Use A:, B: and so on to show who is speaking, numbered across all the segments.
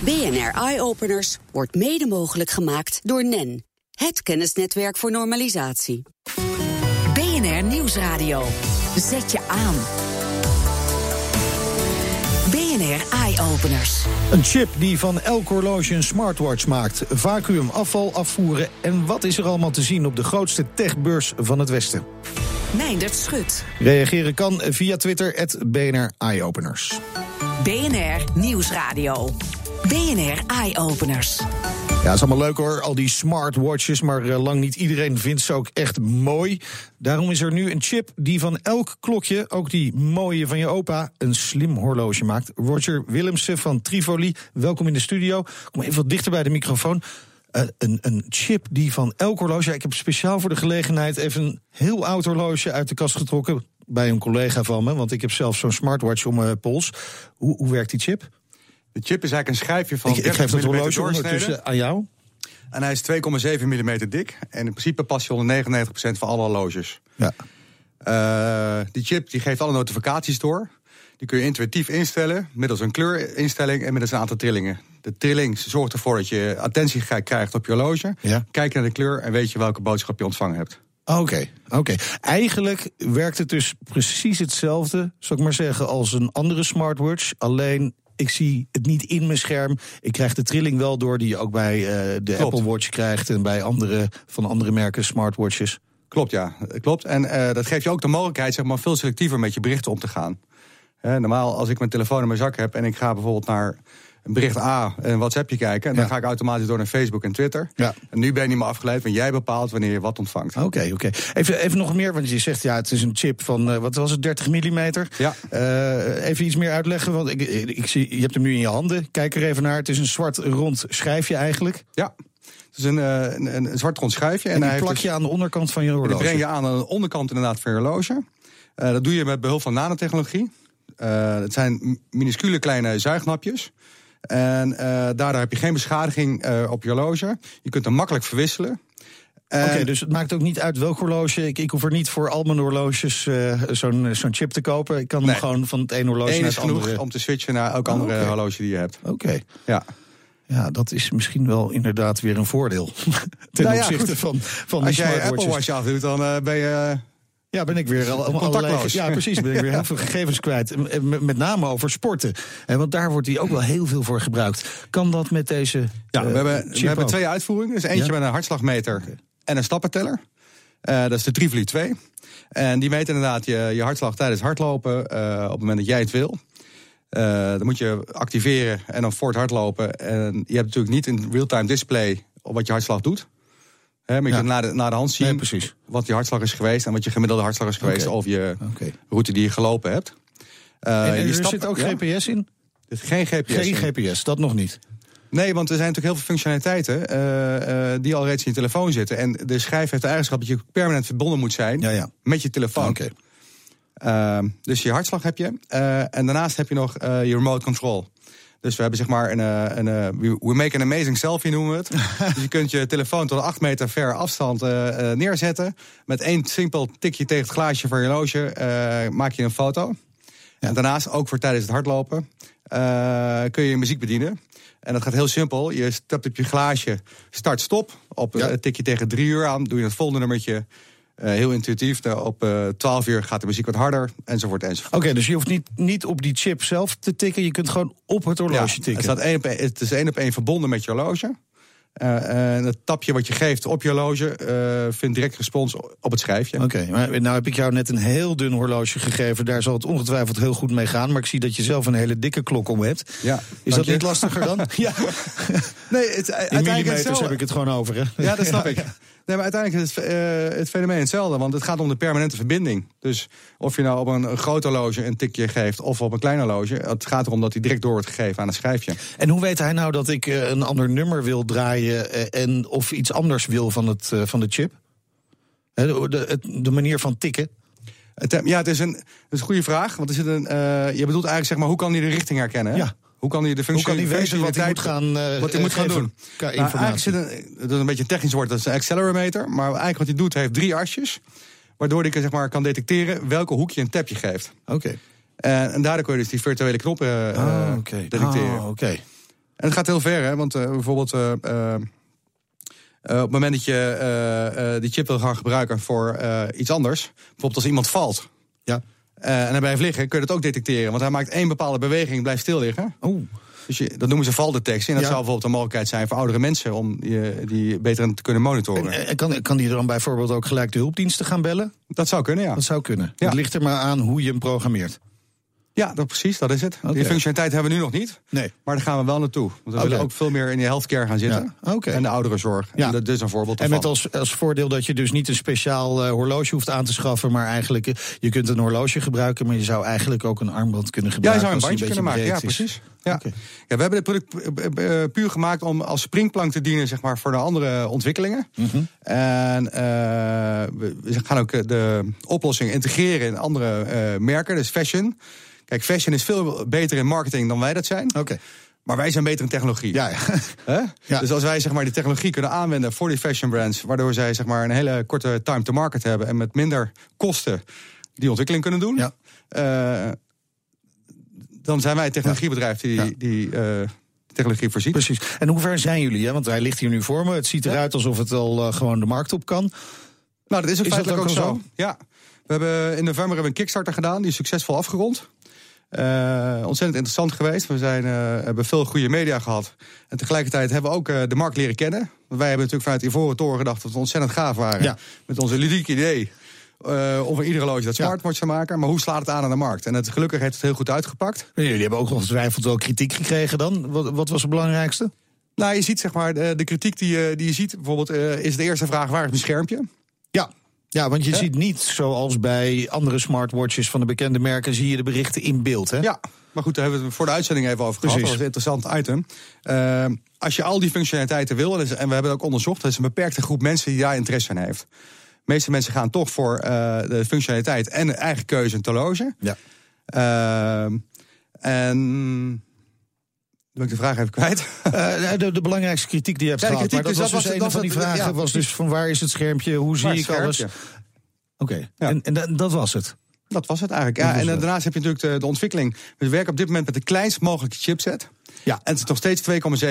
A: BNR Eye Openers wordt mede mogelijk gemaakt door NEN, het kennisnetwerk voor normalisatie.
B: BNR Nieuwsradio. Zet je aan. BNR Eye Openers.
C: Een chip die van elk horloge een smartwatch maakt. Vacuüm, afval afvoeren. En wat is er allemaal te zien op de grootste techbeurs van het Westen?
B: Meindert Schut.
C: Reageren kan via Twitter, het BNR Eyeopeners.
B: BNR Nieuwsradio. BNR Eye Openers.
C: Ja, is allemaal leuk hoor, al die smartwatches, maar uh, lang niet iedereen vindt ze ook echt mooi. Daarom is er nu een chip die van elk klokje, ook die mooie van je opa, een slim horloge maakt. Roger Willemsen van Trivoli, welkom in de studio. Kom even wat dichter bij de microfoon. Uh, een, een, chip die van elk horloge. Ik heb speciaal voor de gelegenheid even een heel oud horloge uit de kast getrokken. Bij een collega van me, want ik heb zelf zo'n smartwatch om mijn pols. Hoe, hoe werkt die chip?
D: De chip is eigenlijk een schijfje van
C: ik, ik geef dat horloge ondertussen aan jou.
D: En hij is 2,7 mm dik. En in principe past hij onder 99% van alle horloges.
C: Ja.
D: Uh, die chip die geeft alle notificaties door. Die kun je intuïtief instellen middels een kleurinstelling en middels een aantal trillingen. De trilling zorgt ervoor dat je attentie krijgt op je horloge.
C: Ja.
D: Kijk naar de kleur en weet je welke boodschap je ontvangen hebt.
C: Oké, okay, oké. Okay. Eigenlijk werkt het dus precies hetzelfde, zou ik maar zeggen, als een andere smartwatch. Alleen ik zie het niet in mijn scherm. Ik krijg de trilling wel door die je ook bij uh, de Klopt. Apple Watch krijgt en bij andere van andere merken smartwatches.
D: Klopt, ja. Klopt. En uh, dat geeft je ook de mogelijkheid zeg maar, veel selectiever met je berichten om te gaan. Normaal, als ik mijn telefoon in mijn zak heb en ik ga bijvoorbeeld naar een bericht A en WhatsAppje kijken. En dan ga ik automatisch door naar Facebook en Twitter.
C: Ja.
D: En nu ben je niet meer afgeleid, want jij bepaalt wanneer je wat ontvangt.
C: Oké, okay, oké. Okay. Even, even nog meer, want je zegt ja, het is een chip van, uh, wat was het, 30 mm.
D: Ja.
C: Uh, even iets meer uitleggen, want ik, ik, zie, je hebt hem nu in je handen. Kijk er even naar. Het is een zwart rond schijfje eigenlijk.
D: Ja. Het is een, een, een zwart rond schijfje.
C: En,
D: en
C: die
D: hij
C: plak
D: heeft
C: je aan de onderkant van je horloge.
D: Die breng je aan aan de onderkant inderdaad van je horloge. dat doe je met behulp van nanotechnologie. het zijn minuscule kleine zuignapjes. En uh, daardoor heb je geen beschadiging uh, op je horloge. Je kunt hem makkelijk verwisselen.
C: Oké, okay, dus het maakt ook niet uit welk horloge. Ik, ik hoef er niet voor al mijn horloges uh, zo'n zo'n chip te kopen. Ik kan
D: nee.
C: hem gewoon van het ene horloge
D: Eén
C: naar
D: is
C: het
D: genoeg
C: andere.
D: om te switchen naar elk andere
C: Oh, oké.
D: horloge die je hebt.
C: Oké.
D: Ja.
C: Ja, dat is misschien wel inderdaad weer een voordeel. Ten
D: Nou ja,
C: opzichte
D: goed.
C: van, van die
D: Als jij je Apple. Watch afdoet, dan uh, ben je...
C: Ja, ben ik weer al, al-
D: Contactloos.
C: allerlei- Ja, precies. Ben ik weer heel veel gegevens kwijt. Met, met name over sporten. En want daar wordt die ook wel heel veel voor gebruikt. Kan dat met deze.
D: Ja,
C: eh,
D: we hebben,
C: chip
D: we hebben twee uitvoeringen. Dus eentje
C: Ja?
D: met een hartslagmeter en een stappenteller. Eh, dat is de Trivoli 2. En die meet inderdaad je, je hartslag tijdens hardlopen eh, op het moment dat jij het wil. Eh, dan moet je activeren en dan voor het hardlopen. En je hebt natuurlijk niet een real-time display op wat je hartslag doet. Maar je
C: Ja.
D: kunt naar de, naar de hand zien
C: Nee, precies.
D: wat je hartslag is geweest... en wat je gemiddelde hartslag is geweest
C: Oké.
D: of je route die je gelopen hebt. Eh,
C: En
D: die
C: er
D: stap-
C: zit ook
D: ja,
C: GPS in?
D: geen GPS.
C: Geen
D: in.
C: GPS, dat nog niet.
D: Nee, want er zijn natuurlijk heel veel functionaliteiten eh, eh, die al reeds in je telefoon zitten. En de schijf heeft de eigenschap dat je permanent verbonden moet zijn
C: Ja, ja.
D: met je telefoon.
C: Oké.
D: Ehm, dus je hartslag heb je. en daarnaast heb je nog je remote control. Dus we hebben zeg maar een, eh, een eh, we make an amazing selfie noemen we het. dus je kunt je telefoon tot 8 meter ver afstand eh, neerzetten. Met één simpel tikje tegen het glaasje van je horloge maak je een foto. En daarnaast, ook voor tijdens het hardlopen, kun je je muziek bedienen. En dat gaat heel simpel. Je stapt op je glaasje, start stop. Op
C: Ja.
D: een tikje tegen drie uur aan, doe je het volgende nummertje. Eh, heel intuïtief. Nou, op eh 12 uur gaat de muziek wat harder, enzovoort, enzovoort.
C: Oké, dus je hoeft niet, niet op die chip zelf te tikken. Je kunt gewoon op het horloge
D: Ja,
C: tikken.
D: het, staat één op één- het is één op één verbonden met je horloge. Eh, en het tapje wat je geeft op je horloge vindt direct respons op het schijfje.
C: Oké, maar nou heb ik jou net een heel dun horloge gegeven. Daar zal het ongetwijfeld heel goed mee gaan. Maar ik zie dat je zelf een hele dikke klok om hebt.
D: Ja,
C: Is dat
D: je.
C: niet lastiger dan? ja,
D: Nee, het,
C: in millimeters heb ik het gewoon over, hè?
D: Ja, dat snap ik. Nee, maar uiteindelijk is het, eh, het fenomeen hetzelfde. Want het gaat om de permanente verbinding. Dus of je nou op een, groot horloge een tikje geeft of op een klein horloge. Het gaat erom dat die direct door wordt gegeven aan een schijfje.
C: En hoe weet hij nou dat ik eh, een ander nummer wil draaien... eh, en of iets anders wil van, het, van de chip? De, de, manier van tikken?
D: Ja, het is een, het is een goede vraag. Want er zit een, je bedoelt eigenlijk, zeg maar, hoe kan hij de richting herkennen? hè?
C: Ja.
D: Hoe kan hij de
C: Hoe
D: functie
C: kan hij weten wat hij moet gaan, eh,
D: wat hij moet gaan doen? Nou, eigenlijk zit een, dat is een beetje een technisch woord, dat is een accelerometer. Maar eigenlijk wat hij doet, hij heeft drie asjes. Waardoor hij zeg maar, kan detecteren welke hoek je een tapje geeft.
C: Oké.
D: En, en daardoor kun je dus die virtuele knoppen eh,
C: Ah, oké.
D: detecteren.
C: Ah, oké.
D: En het gaat heel ver, hè? Want uh, bijvoorbeeld. Uh, op het moment dat je die chip wil gaan gebruiken voor iets anders. Bijvoorbeeld als iemand valt.
C: Ja.
D: En hij blijft liggen, kun je dat ook detecteren. Want hij maakt één bepaalde beweging, blijft stil liggen.
C: Oh.
D: Dus je, dat noemen ze valdetectie. En dat zou bijvoorbeeld een mogelijkheid zijn voor oudere mensen om die, die beter te kunnen monitoren.
C: En, en kan, kan die dan bijvoorbeeld ook gelijk de hulpdiensten gaan bellen?
D: Dat zou kunnen, ja.
C: Dat zou kunnen. Het ligt er maar aan hoe je hem programmeert.
D: Ja, dat, precies, dat is het. Die functionaliteit hebben we nu nog niet.
C: Nee.
D: Maar daar gaan we wel naartoe. Want we willen ook veel meer in de healthcare gaan zitten.
C: Ja.
D: En de ouderenzorg. Ja. En dat is een voorbeeld
C: En met als, als voordeel dat je dus niet een speciaal uh, horloge hoeft aan te schaffen. Maar eigenlijk, uh, je kunt een horloge gebruiken. Maar je zou eigenlijk ook een armband kunnen gebruiken.
D: Ja, je zou een bandje kunnen maken. Ja, precies. Ja. Okay. ja, we hebben dit product uh, puur gemaakt om als springplank te dienen zeg maar, voor de andere ontwikkelingen.
C: Mm -hmm.
D: En we, we, gaan ook de oplossing integreren in andere merken. Dus fashion. Kijk, fashion is veel beter in marketing dan wij dat zijn.
C: Oké. Okay.
D: Maar wij zijn beter in technologie.
C: Ja, ja.
D: ja. Dus als wij zeg maar, die technologie kunnen aanwenden voor die fashion brands, waardoor zij zeg maar, een hele korte time to market hebben en met minder kosten die ontwikkeling kunnen doen,
C: ja.
D: Uh, dan zijn wij het technologiebedrijf die, ja. die uh, technologie voorziet.
C: Precies. En hoe ver zijn jullie? Hè? Want hij ligt hier nu voor me. Het ziet eruit alsof het al uh, gewoon de markt op kan.
D: Nou, dat is ook
C: is
D: feitelijk
C: ook,
D: ook
C: zo?
D: Ja. We hebben in november hebben een Kickstarter gedaan, die is succesvol afgerond. Uh, ontzettend interessant geweest. We zijn, uh, hebben veel goede media gehad. En tegelijkertijd hebben we ook uh, de markt leren kennen. Want wij hebben natuurlijk vanuit Ivoren Toren gedacht dat we ontzettend gaaf waren.
C: Ja.
D: Met onze ludieke idee. Om voor iedere horloge dat smartwatch te maken. Maar hoe slaat het aan aan de markt? En het, gelukkig heeft het heel goed uitgepakt.
C: En jullie hebben ook ongetwijfeld wel kritiek gekregen dan. Wat, wat was het belangrijkste?
D: Nou, je ziet zeg maar, de, de kritiek die, die je ziet. Bijvoorbeeld is de eerste vraag, waar is mijn schermpje?
C: Ja. Ja, want je ziet niet zoals bij andere smartwatches van de bekende merken, zie je de berichten in beeld. Hè?
D: Ja, maar goed, daar hebben we het voor de uitzending even over gehad.
C: Precies.
D: Dat was een interessant item. Uh, als je al die functionaliteiten wil, en we hebben het ook onderzocht, er is een beperkte groep mensen die daar interesse in heeft. De meeste mensen gaan toch voor uh, de functionaliteit en eigen keuze een horloge.
C: Ja.
D: Uh, en ben ik de vraag even kwijt.
C: Uh, de, de, belangrijkste kritiek die je hebt
D: ja,
C: gehad. Maar dat
D: dus
C: was
D: dat
C: dus
D: was,
C: een van die vragen.
D: Ja,
C: was dus van waar is het schermpje? Hoe zie ik alles? Oké.
D: Okay.
C: Ja. En, en dat was het?
D: Dat was het eigenlijk. Ja, en daarnaast heb je natuurlijk de, de, ontwikkeling. We werken op dit moment met de kleinst mogelijke chipset.
C: Ja.
D: En het is nog steeds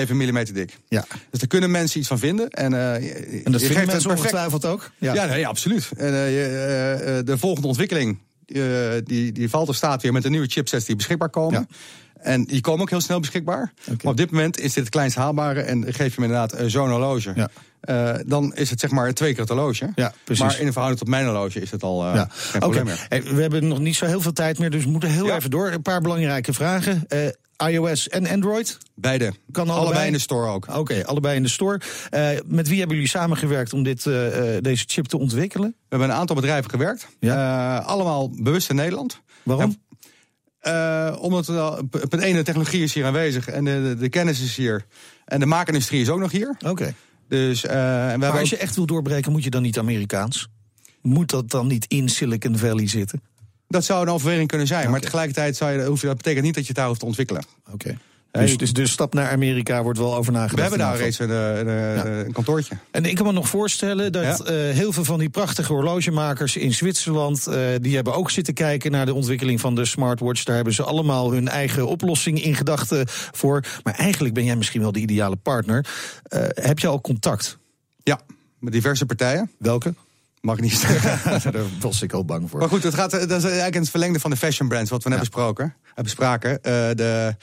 D: 2,7 mm dik.
C: Ja.
D: Dus daar kunnen mensen iets van vinden. En, uh,
C: en dat
D: je
C: vinden mensen
D: perfect...
C: ongetwijfeld ook?
D: Ja, ja nee, absoluut. En, uh, je, uh, de volgende ontwikkeling die, die valt er staat weer met de nieuwe chipsets die beschikbaar komen.
C: Ja.
D: En die komen ook heel snel beschikbaar.
C: Okay.
D: Maar op dit moment is dit het kleinst haalbare. En geef je hem inderdaad zo'n horloge.
C: Ja.
D: Uh, dan is het zeg maar twee keer het horloge.
C: Ja, precies.
D: Maar in verhouding tot mijn horloge is het al uh,
C: ja.
D: geen probleem
C: okay.
D: meer.
C: Hey, we hebben nog niet zo heel veel tijd meer, dus we moeten heel
D: Ja.
C: even door. Een paar belangrijke vragen. Uh, iOS en Android?
D: Beide.
C: Kan
D: allebei.
C: allebei
D: in de store ook.
C: Oké, allebei in de store. Met wie hebben jullie samengewerkt om dit, deze chip te ontwikkelen?
D: We hebben een aantal bedrijven gewerkt.
C: Ja.
D: Allemaal bewust in Nederland.
C: Waarom?
D: Uh, omdat het ene technologie is hier aanwezig en de, de, de, kennis is hier. En de maakindustrie is ook nog hier.
C: Oké. Okay.
D: Dus, uh, en we
C: maar als
D: ook...
C: je echt wil doorbreken, moet je dan niet Amerikaans? Moet dat dan niet in Silicon Valley zitten?
D: Dat zou een overweging kunnen zijn.
C: Okay.
D: Maar tegelijkertijd zou je, hoef je, dat betekent niet dat je het daar hoeft te ontwikkelen.
C: Oké. Okay. Dus, dus de stap naar Amerika wordt wel over nagedacht.
D: We hebben daar reeds een, een, ja. een, kantoortje.
C: En ik kan me nog voorstellen dat ja. uh, heel veel van die prachtige horlogemakers in Zwitserland... Uh, die hebben ook zitten kijken naar de ontwikkeling van de smartwatch. Daar hebben ze allemaal hun eigen oplossing in gedachten voor. Maar eigenlijk ben jij misschien wel de ideale partner. Uh, heb je al contact?
D: Ja, met diverse partijen.
C: Welke?
D: Mag niet zeggen.
C: Daar was ik al bang voor.
D: Maar goed, het gaat, dat is eigenlijk het verlengde van de fashion brands... wat we net ja. besproken, bespraken. de...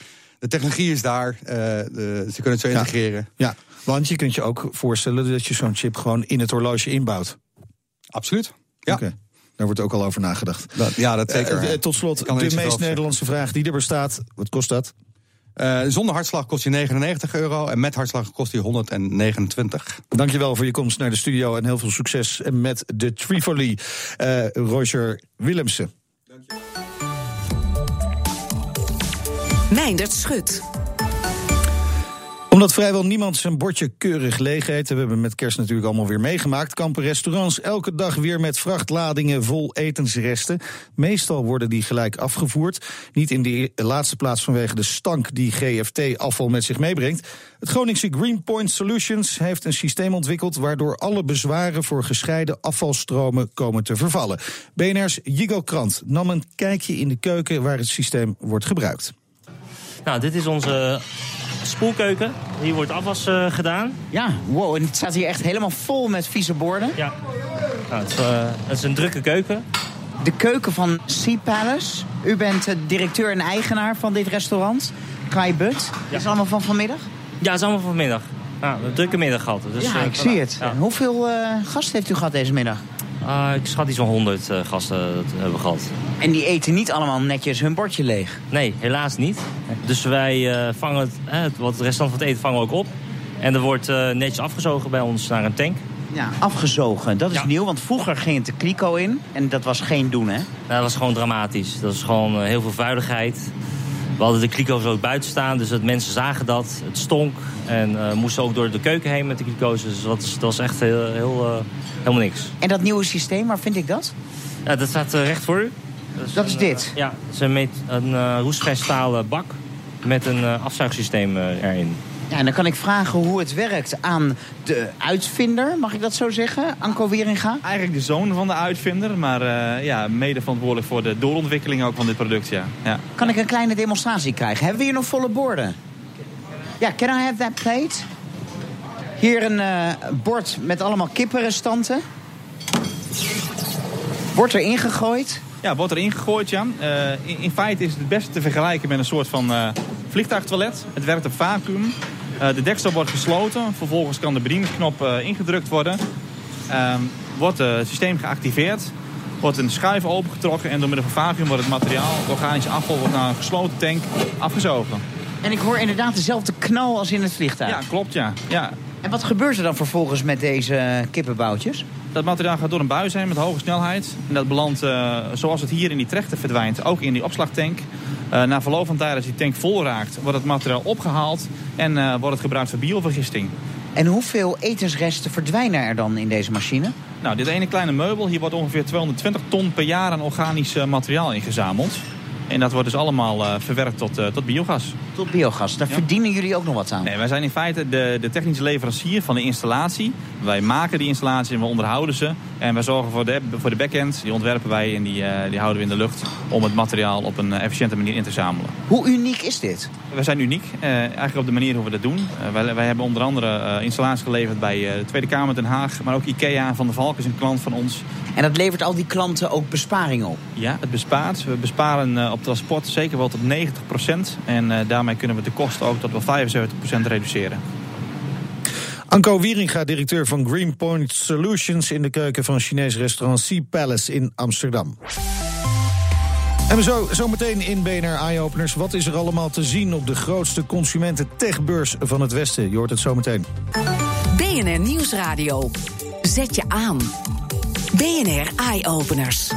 D: De technologie is daar, uh, de, ze kunnen het zo integreren.
C: Ja, want je kunt je ook voorstellen dat je zo'n chip gewoon in het horloge inbouwt.
D: Absoluut. Ja.
C: Okay. Daar wordt ook al over nagedacht.
D: Dat, ja, dat zeker.
C: Uh, uh, tot slot, de meest Nederlandse vraag die er bestaat. Wat kost dat?
D: Uh, zonder hartslag kost hij 99 euro en met hartslag kost hij 129.
C: Dankjewel voor je komst naar de studio en heel veel succes met de Trivoli. Uh, Roger Willemsen.
B: Meindert Schut.
C: Omdat vrijwel niemand zijn bordje keurig leeg eet... we hebben met kerst natuurlijk allemaal weer meegemaakt... kampen restaurants elke dag weer met vrachtladingen vol etensresten. Meestal worden die gelijk afgevoerd. Niet in de laatste plaats vanwege de stank die GFT-afval met zich meebrengt. Het Groningse Greenpoint Solutions heeft een systeem ontwikkeld... waardoor alle bezwaren voor gescheiden afvalstromen komen te vervallen. BNR's Jigo Krant nam een kijkje in de keuken... waar het systeem wordt gebruikt.
E: Nou, dit is onze spoelkeuken. Hier wordt afwas uh, gedaan.
F: Ja, wow. En het staat hier echt helemaal vol met vieze borden.
E: Ja. Nou, het, is, uh, het, is, een drukke keuken.
F: De keuken van Sea Palace. U bent uh, directeur en eigenaar van dit restaurant. Kai But. Ja. Is allemaal van vanmiddag?
E: Ja, het is allemaal van vanmiddag. Nou, een drukke middag gehad. Dus,
F: ja, ik zie het. Ja. Hoeveel gasten heeft u gehad deze middag?
E: Uh, ik schat iets van 100 uh, gasten hebben gehad.
F: En die eten niet allemaal netjes hun bordje leeg?
E: Nee, helaas niet. Dus wij uh, vangen het, het, wat restant van het eten vangen we ook op. En er wordt netjes afgezogen bij ons naar een tank.
F: Ja, afgezogen. Dat is ja. nieuw, want vroeger ging het de kliko in. En dat was geen doen, hè?
E: Nou, dat was gewoon dramatisch. Dat was gewoon heel veel vuiligheid. We hadden de kliko's ook buiten staan, dus dat mensen zagen dat. Het stonk en uh, moesten ook door de keuken heen met de kliko's. Dus dat, was echt heel, heel, uh, helemaal niks.
F: En dat nieuwe systeem, waar vind ik dat?
E: Ja, dat staat uh, recht voor u.
F: Dat is, dat is
E: een,
F: dit?
E: ja, het is een, een roestvrij stalen bak met een afzuigsysteem erin.
F: Ja, en dan kan ik vragen hoe het werkt aan de uitvinder, mag ik dat zo zeggen, Anko Wieringa?
G: Eigenlijk de zoon van de uitvinder, maar uh, ja, mede verantwoordelijk voor de doorontwikkeling ook van dit product, ja. ja.
F: Kan ik een kleine demonstratie krijgen? Hebben we hier nog volle borden? Ja, can I have that plate? Hier een uh, bord met allemaal kippenrestanten. Wordt er ingegooid?
G: Ja, wordt er ingegooid, ja. Uh, in, in, feite is het het beste te vergelijken met een soort van uh, vliegtuigtoilet. Het werkt op vacuüm. Uh, de deksel wordt gesloten. Vervolgens kan de bedieningsknop ingedrukt worden. Ehm, wordt het systeem geactiveerd. Wordt een schuif opengetrokken en door middel van vacuüm wordt het materiaal, het organische afval, wordt naar een gesloten tank afgezogen.
F: En ik hoor inderdaad dezelfde knal als in het vliegtuig.
G: Ja, klopt, ja. ja.
F: En wat gebeurt er dan vervolgens met deze kippenboutjes?
G: Dat materiaal gaat door een buis heen met hoge snelheid. En dat belandt, uh, zoals het hier in die trechter verdwijnt, ook in die opslagtank. Uh, na verloop van tijd, als die tank vol raakt, wordt het materiaal opgehaald... en uh, wordt het gebruikt voor biovergisting.
F: En hoeveel etensresten verdwijnen er dan in deze machine?
G: Nou, dit ene kleine meubel, hier wordt ongeveer 220 ton per jaar aan organisch materiaal ingezameld. En dat wordt dus allemaal uh, verwerkt tot, uh, tot biogas.
F: Tot biogas. Daar ja. verdienen jullie ook nog wat aan?
G: Nee, wij zijn in feite de, de technische leverancier van de installatie. Wij maken die installatie en we onderhouden ze. En wij zorgen voor de, voor de backend. Die ontwerpen wij en die, uh, die houden we in de lucht... om het materiaal op een efficiënte manier in te zamelen.
F: Hoe uniek is dit?
G: We zijn uniek. eigenlijk op de manier hoe we dat doen. wij, wij hebben onder andere installaties geleverd bij de Tweede Kamer Den Haag. Maar ook IKEA van de Valk is een klant van ons.
F: En dat levert al die klanten ook besparingen op?
G: Ja, het bespaart. We besparen op transport zeker wel tot 90% En uh, daarmee kunnen we de kosten ook tot wel 75% reduceren.
C: Anko Wieringa, directeur van Greenpoint Solutions... in de keuken van Chinees restaurant Sea Palace in Amsterdam. En we zo, zo meteen in BNR Eye Openers. Wat is er allemaal te zien op de grootste consumenten techbeurs van het Westen? Je hoort het zo meteen.
B: BNR Nieuwsradio. Zet je aan. BNR Eye Openers.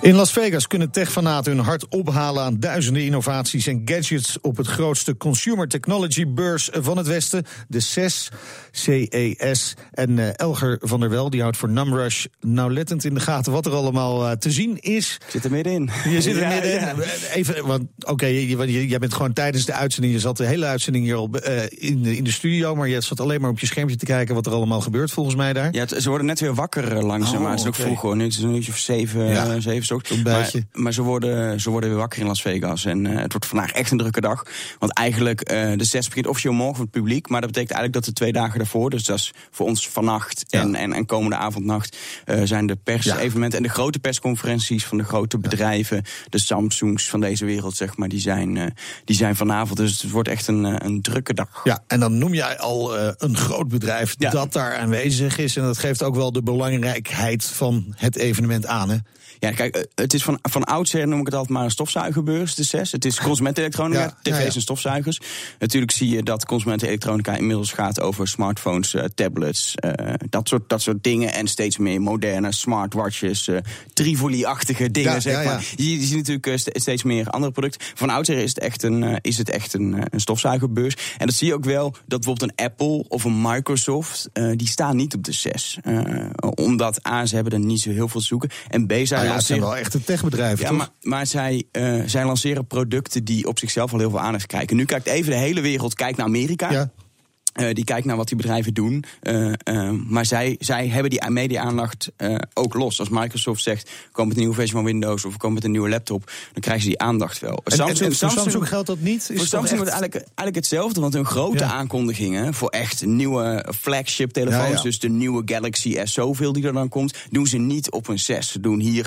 C: In Las Vegas kunnen techfanaten hun hart ophalen aan duizenden innovaties en gadgets op het grootste consumer technology beurs van het Westen, de CES. CES. En uh, Elger van der Wel, die houdt voor Numrush nauwlettend in de gaten wat er allemaal uh, te zien is.
H: Ik zit er middenin.
C: Je zit er ja, middenin. Ja. Even, want oké, okay, jij bent gewoon tijdens de uitzending, je zat de hele uitzending hier al uh, in, de, in de studio, maar je zat alleen maar op je schermpje te kijken wat er allemaal gebeurt volgens mij daar.
H: Ja, het, ze worden net weer wakker langzaam, oh, maar het is okay. ook vroeg hoor. Nu is het een uurtje of zeven, ja. zeven
C: Een
H: maar, maar ze, worden, ze worden weer wakker in Las Vegas. En uh, het wordt vandaag echt een drukke dag. Want eigenlijk, uh, de 6 begint officieel morgen voor het publiek. Maar dat betekent eigenlijk dat de twee dagen daarvoor, dus dat is voor ons vannacht ja. en, en, en komende avondnacht, uh, zijn de persevenementen en de grote persconferenties van de grote bedrijven, de Samsungs van deze wereld, zeg maar, die zijn, die zijn vanavond. Dus het wordt echt een, een drukke dag.
C: Ja, en dan noem jij al een groot bedrijf dat daar aanwezig is. En dat geeft ook wel de belangrijkheid van het evenement aan. Hè?
H: Ja, kijk, het is van, van oudsher noem ik het altijd maar een stofzuigerbeurs, de CES. Het is consumentenelektronica, ja, tv's ja, ja. en stofzuigers. Natuurlijk zie je dat consumentenelektronica inmiddels gaat over smartphones, uh, tablets, uh, dat, soort, dat soort dingen. En steeds meer moderne smartwatches, uh, Trivoli-achtige dingen, zeg maar. Je, je ziet natuurlijk steeds meer andere producten. Van oudsher is het echt een, is het echt een, een stofzuigerbeurs. En dat zie je ook wel, dat bijvoorbeeld een Apple of een Microsoft, die staan niet op de CES. omdat A, ze hebben er niet zo heel veel te zoeken. En B, zij
C: ja, wel echte techbedrijven,
H: ja,
C: toch?
H: Maar, maar zij, uh, zij lanceren producten die op zichzelf al heel veel aandacht krijgen. Nu kijkt even de hele wereld kijkt naar Amerika.
C: Ja.
H: Uh, die kijkt naar wat die bedrijven doen. Uh, uh, maar zij, zij hebben die media-aandacht ook los. Als Microsoft zegt, kom met een nieuwe versie van Windows... of kom met een nieuwe laptop, dan krijgen ze die aandacht wel.
C: En, Samsung, en, en Samsung, Samsung, geldt dat niet?
H: Is voor Samsung echt... eigenlijk, eigenlijk hetzelfde. Want hun grote ja. aankondigingen voor echt nieuwe flagship-telefoons... Ja, ja. dus de nieuwe Galaxy S zoveel die er dan komt... doen ze niet op een 6. Ze doen hier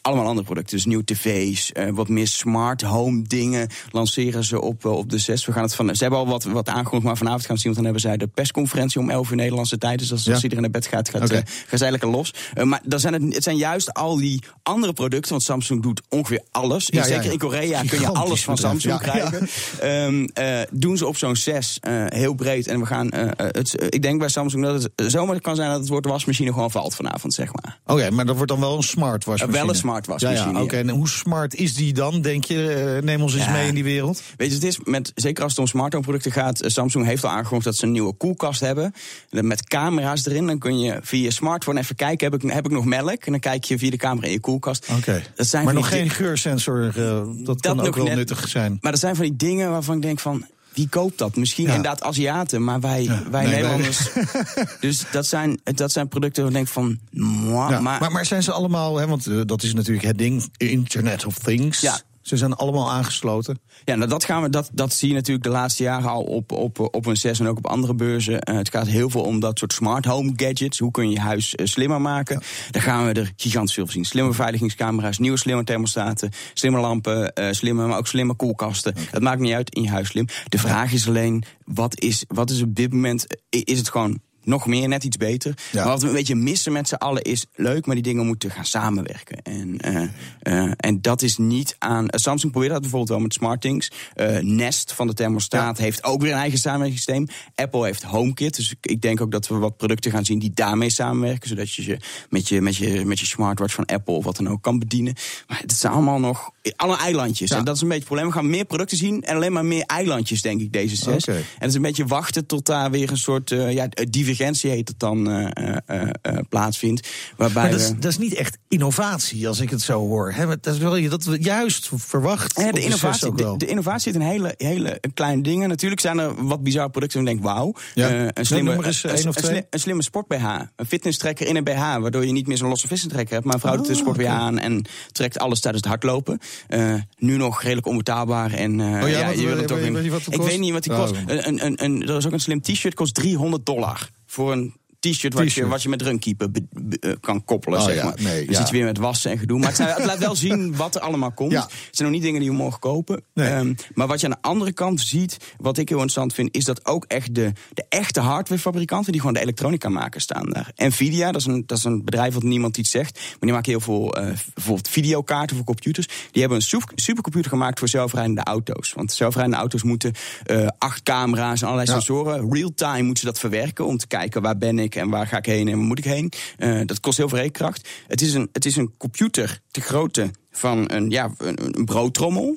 H: allemaal andere producten. Dus nieuwe tv's, wat meer smart home dingen... lanceren ze op, op de 6. We gaan het van, ze hebben al wat, wat aangekondigd, maar vanavond gaan we zien want dan hebben zij de persconferentie om 11 uur Nederlandse tijd. Dus als, ja. als iedereen naar bed gaat, gaat, okay. uh, gaat zij lekker los. Uh, maar dan zijn het, het zijn juist al die andere producten. Want Samsung doet ongeveer alles. Ja, zeker ja, in Korea kun je alles van Samsung krijgen. Um, uh, doen ze op zo'n 6 heel breed. En we gaan. het, ik denk bij Samsung dat het zomaar kan zijn dat het woord wasmachine gewoon valt vanavond, zeg maar.
C: Oké, okay, maar dat wordt dan wel een smart wasmachine.
H: wel een smart wasmachine.
C: Oké, okay, en hoe smart is die dan, denk je? neem ons eens mee in die wereld.
H: Weet je, het is met, zeker als het om smart home producten gaat. Samsung heeft al aangekondigd dat ze een nieuwe koelkast hebben. Met camera's erin. Dan kun je via je smartphone even kijken, heb ik, heb ik nog melk? En dan kijk je via de camera in je koelkast.
C: Oké. Okay. Maar nog geen geursensor, uh, dat, dat kan ook wel net, nuttig zijn.
H: Maar dat zijn van die dingen waarvan ik denk van... Wie koopt dat? Misschien ja. inderdaad Aziaten, maar wij, ja. wij nee, Nederlanders. dus dat zijn, dat zijn producten waar ik denk van. Mwah,
C: ja. maar, maar, maar, zijn ze allemaal, hè, want uh, dat is natuurlijk het ding, Internet of Things. Ja. Ze zijn allemaal aangesloten.
H: Ja, nou dat, gaan we, dat, dat zie je natuurlijk de laatste jaren al op, op, op een 6 en ook op andere beurzen. Uh, het gaat heel veel om dat soort smart home gadgets. Hoe kun je je huis uh, slimmer maken? Ja. Daar gaan we er gigantisch veel van zien. Slimme beveiligingscamera's, nieuwe slimme thermostaten, slimme lampen, uh, slimme, maar ook slimme koelkasten. Okay. Het maakt niet uit in je huis slim. De vraag is alleen, wat is, wat is op dit moment, is het gewoon nog meer, net iets beter. Ja. Maar wat we een beetje missen met z'n allen is leuk, maar die dingen moeten gaan samenwerken. En, uh, uh, en dat is niet aan. Uh, Samsung probeert dat bijvoorbeeld wel met SmartThings. Nest van de thermostaat ja. heeft ook weer een eigen samenwerkingssysteem. Apple heeft HomeKit. Dus ik denk ook dat we wat producten gaan zien die daarmee samenwerken. Zodat je je met je, met je, met je smartwatch van Apple of wat dan ook kan bedienen. Maar het zijn allemaal nog alle eilandjes. Ja. En dat is een beetje het probleem. We gaan meer producten zien en alleen maar meer eilandjes, denk ik, deze zes. Okay. En het is een beetje wachten tot daar weer een soort ja, divergentie heet het dan uh, uh, uh, plaatsvindt. Waarbij
C: maar dat is, dat is, niet echt innovatie, als ik het zo hoor. He, dat is wel je dat we juist verwacht.
H: Ja, de, innovatie, de, de, innovatie zit in hele, hele kleine dingen. Natuurlijk zijn er wat bizarre producten. En denk, wauw.
C: Ja. een, slimme, een,
H: een, slim, een, slimme sport BH. Een fitness trekker in een BH. Waardoor je niet meer zo'n losse vissentrekker hebt. Maar een vrouw doet oh, een sport BH okay. aan en trekt alles tijdens het hardlopen. nu nog redelijk onbetaalbaar. En,
C: oh ja, ja wat, je wil het
H: in, ik weet niet wat die kost.
C: Oh,
H: een, een, een, er is ook een slim t-shirt, kost 300 dollar voor een t-shirt wat, je, wat je met runkeeper uh, kan koppelen.
C: Oh,
H: zeg
C: ja,
H: maar.
C: nee,
H: dan
C: ja.
H: zit je weer met wassen en gedoe. Maar het, zijn, het laat wel zien wat er allemaal komt.
C: Ja.
H: Het zijn nog niet dingen die je morgen kopen.
C: Nee.
H: Um, maar wat je aan de andere kant ziet, wat ik heel interessant vind, is dat ook echt de, de echte hardwarefabrikanten die gewoon de elektronica maken staan daar. Nvidia, dat is een, dat is een bedrijf wat niemand iets zegt. Maar die maken heel veel uh, bijvoorbeeld videokaarten voor computers. Die hebben een super, supercomputer gemaakt voor zelfrijdende auto's. Want zelfrijdende auto's moeten uh, acht camera's en allerlei sensoren. Real-time moeten ze dat verwerken om te kijken waar ben ik en waar ga ik heen en waar moet ik heen. Uh, dat kost heel veel rekenkracht. Het is een, het is een computer te grootte van een, ja, een, een broodtrommel.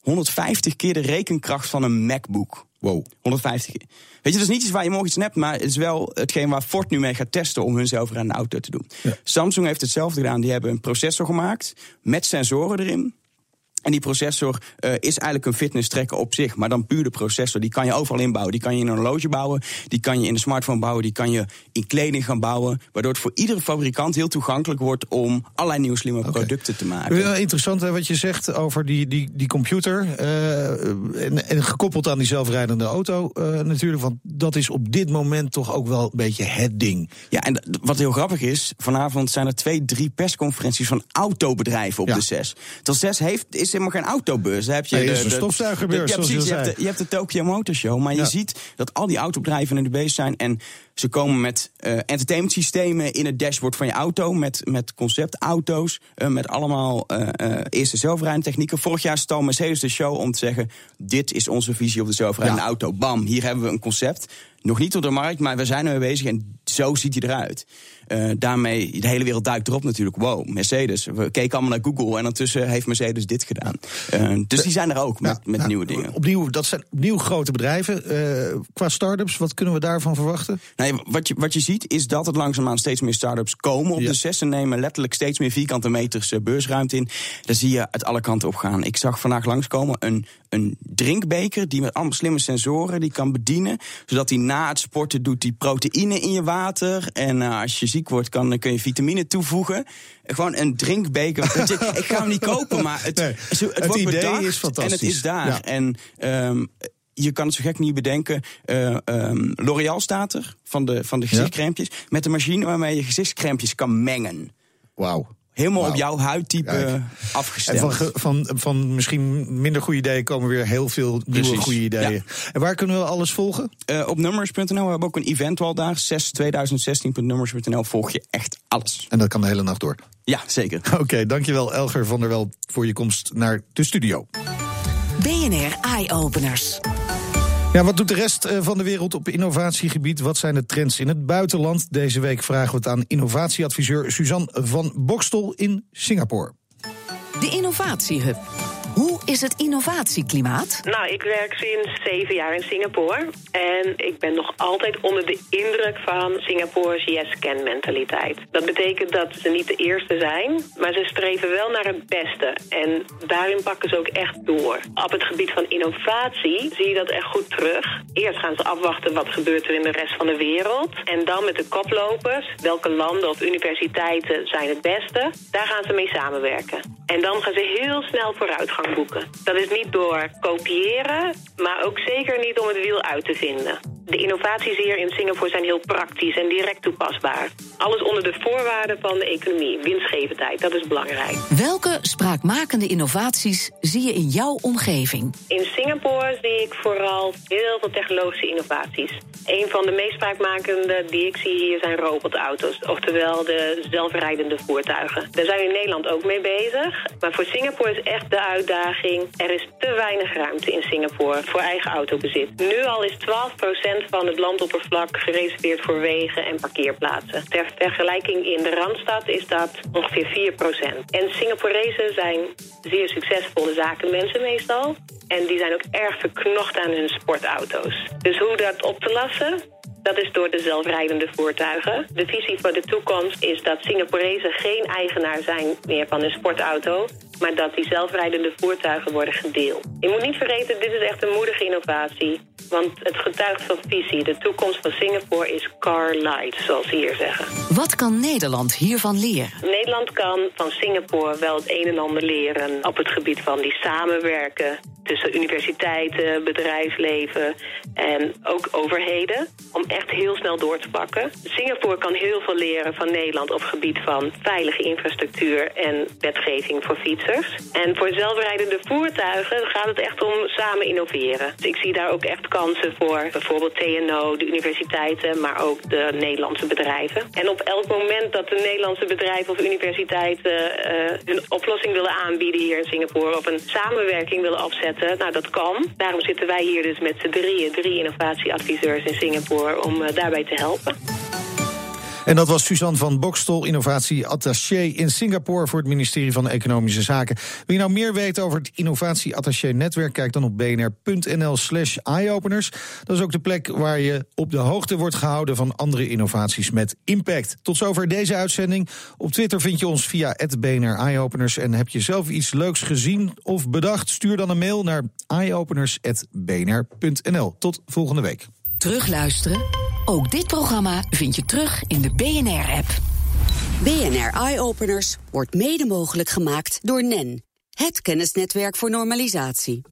H: 150 keer de rekenkracht van een MacBook.
C: Wow.
H: 150 keer. Weet je, dat is niet iets waar je morgen iets hebt, maar het is wel hetgeen waar Ford nu mee gaat testen om hun zelfrijdende auto te doen. Ja. Samsung heeft hetzelfde gedaan. Die hebben een processor gemaakt met sensoren erin. En die processor uh, is eigenlijk een fitness tracker op zich. Maar dan puur de processor. Die kan je overal inbouwen. Die kan je in een horloge bouwen. Die kan je in een smartphone bouwen. Die kan je in kleding gaan bouwen. Waardoor het voor iedere fabrikant heel toegankelijk wordt om allerlei nieuwe slimme okay. producten te maken.
C: Ja, interessant hè, wat je zegt over die, die, die computer. Uh, en, en, gekoppeld aan die zelfrijdende auto uh, natuurlijk. Want dat is op dit moment toch ook wel een beetje het ding.
H: Ja, en wat heel grappig is. Vanavond zijn er twee, drie persconferenties van autobedrijven op ja. de zes. De zes heeft, is helemaal geen autobeurs. Dan heb je
C: nee,
H: de,
C: is een stofzuigerbeurs.
H: De, ja, precies, je, hebt de, je hebt de Tokyo Motor Show. Maar ja. je ziet dat al die autobedrijven in de bezig zijn. En ze komen met uh, entertainment systemen in het dashboard van je auto. Met, met conceptauto's. Uh, met allemaal uh, eerste zelfrijdende technieken. Vorig jaar stal Mercedes de show om te zeggen: Dit is onze visie op de zelfrijdende ja. auto. Bam, hier hebben we een concept. Nog niet op de markt, maar we zijn ermee bezig. En zo ziet hij eruit. Uh, daarmee, de hele wereld duikt erop natuurlijk. Wow, Mercedes. We keken allemaal naar Google en ondertussen heeft Mercedes dit gedaan. Uh, dus die zijn er ook met, met nieuwe dingen.
C: Opnieuw, dat zijn opnieuw grote bedrijven. Uh, qua start-ups, wat kunnen we daarvan verwachten?
H: Nee, wat, je, wat je ziet is dat het langzaamaan steeds meer start-ups komen op de zes. en nemen letterlijk steeds meer vierkante meters beursruimte in. Daar zie je uit alle kanten op gaan. Ik zag vandaag langskomen een, een drinkbeker die met allemaal slimme sensoren die kan bedienen. Zodat hij na het sporten doet die proteïne in je water. En als je ziek wordt, kan, kun je vitamine toevoegen. Gewoon een drinkbeker. ik ga hem niet kopen, maar het, het, het wordt
C: idee
H: bedacht
C: is fantastisch.
H: en het is daar. En um, je kan het zo gek niet bedenken. Uh, um, L'Oreal staat er, van de, van de gezichtscrempjes. Met een machine waarmee je gezichtscrempjes kan mengen.
C: Wauw.
H: Helemaal wow. op jouw huidtype Kijk. afgestemd.
C: En van, van, van misschien minder goede ideeën komen weer heel veel nieuwe goede ideeën.
H: Ja.
C: En waar kunnen we alles volgen?
H: Uh, op nummers.nl we hebben ook een event al daar. 6 2016.nummers.nl volg je echt alles.
C: En dat kan de hele nacht door.
H: Ja, zeker.
C: Oké, okay, dankjewel Elger van der Wel voor je komst naar de studio.
B: BNR Eye Openers.
C: Ja, wat doet de rest van de wereld op innovatiegebied? Wat zijn de trends in het buitenland? Deze week vragen we het aan innovatieadviseur Suzanne van Bokstel in Singapore.
B: Innovatiehub. Hoe is het innovatieklimaat?
I: Nou, ik werk sinds zeven jaar in Singapore. En ik ben nog altijd onder de indruk van Singapore's yes-can mentaliteit. Dat betekent dat ze niet de eerste zijn, maar ze streven wel naar het beste. En daarin pakken ze ook echt door. Op het gebied van innovatie zie je dat echt goed terug. Eerst gaan ze afwachten wat gebeurt er in de rest van de wereld. En dan met de koplopers, welke landen of universiteiten zijn het beste. Daar gaan ze mee samenwerken. En dan gaan ze heel snel vooruitgang boeken. Dat is niet door kopiëren, maar ook zeker niet om het wiel uit te vinden. De innovaties hier in Singapore zijn heel praktisch en direct toepasbaar. Alles onder de voorwaarden van de economie, winstgevendheid, dat is belangrijk.
B: Welke spraakmakende innovaties zie je in jouw omgeving?
I: In Singapore zie ik vooral heel veel technologische innovaties. Een van de meest spraakmakende die ik zie hier zijn robotauto's, oftewel de zelfrijdende voertuigen. Daar zijn we in Nederland ook mee bezig, maar voor Singapore is echt de uitdaging. Er is te weinig ruimte in Singapore voor eigen autobezit. Nu al is 12% van het landoppervlak gereserveerd voor wegen en parkeerplaatsen. Ter vergelijking in de Randstad is dat ongeveer 4%. En Singaporezen zijn zeer succesvolle zakenmensen meestal. En die zijn ook erg verknocht aan hun sportauto's. Dus hoe dat op te lassen? Dat is door de zelfrijdende voertuigen. De visie voor de toekomst is dat Singaporezen geen eigenaar zijn meer van een sportauto, maar dat die zelfrijdende voertuigen worden gedeeld. Je moet niet vergeten, dit is echt een moedige innovatie. Want het getuigt van visie. De toekomst van Singapore is car light, zoals ze hier zeggen.
B: Wat kan Nederland hiervan leren?
I: Nederland kan van Singapore wel het een en ander leren op het gebied van die samenwerken tussen universiteiten, bedrijfsleven en ook overheden. Om echt heel snel door te pakken. Singapore kan heel veel leren van Nederland op het gebied van veilige infrastructuur en wetgeving voor fietsers. En voor zelfrijdende voertuigen gaat het echt om samen innoveren. Dus ik zie daar ook echt kansen voor bijvoorbeeld TNO, de universiteiten, maar ook de Nederlandse bedrijven. En op elk moment dat de Nederlandse bedrijven of universiteiten uh, hun oplossing willen aanbieden hier in Singapore of een samenwerking willen afzetten, nou dat kan. Daarom zitten wij hier dus met z'n drieën, drie innovatieadviseurs in Singapore, om uh, daarbij te helpen.
C: En dat was Suzanne van Bokstol, innovatie-attaché in Singapore voor het ministerie van Economische Zaken. Wil je nou meer weten over het innovatie-attaché-netwerk? Kijk dan op bnr.nl/slash eyeopeners. Dat is ook de plek waar je op de hoogte wordt gehouden van andere innovaties met impact. Tot zover deze uitzending. Op Twitter vind je ons via BNR Eyeopeners. En heb je zelf iets leuks gezien of bedacht? Stuur dan een mail naar eyeopeners.bnr.nl. Tot volgende week.
B: Terugluisteren? Ook dit programma vind je terug in de BNR-app.
A: BNR Eye Openers wordt mede mogelijk gemaakt door NEN, het kennisnetwerk voor normalisatie.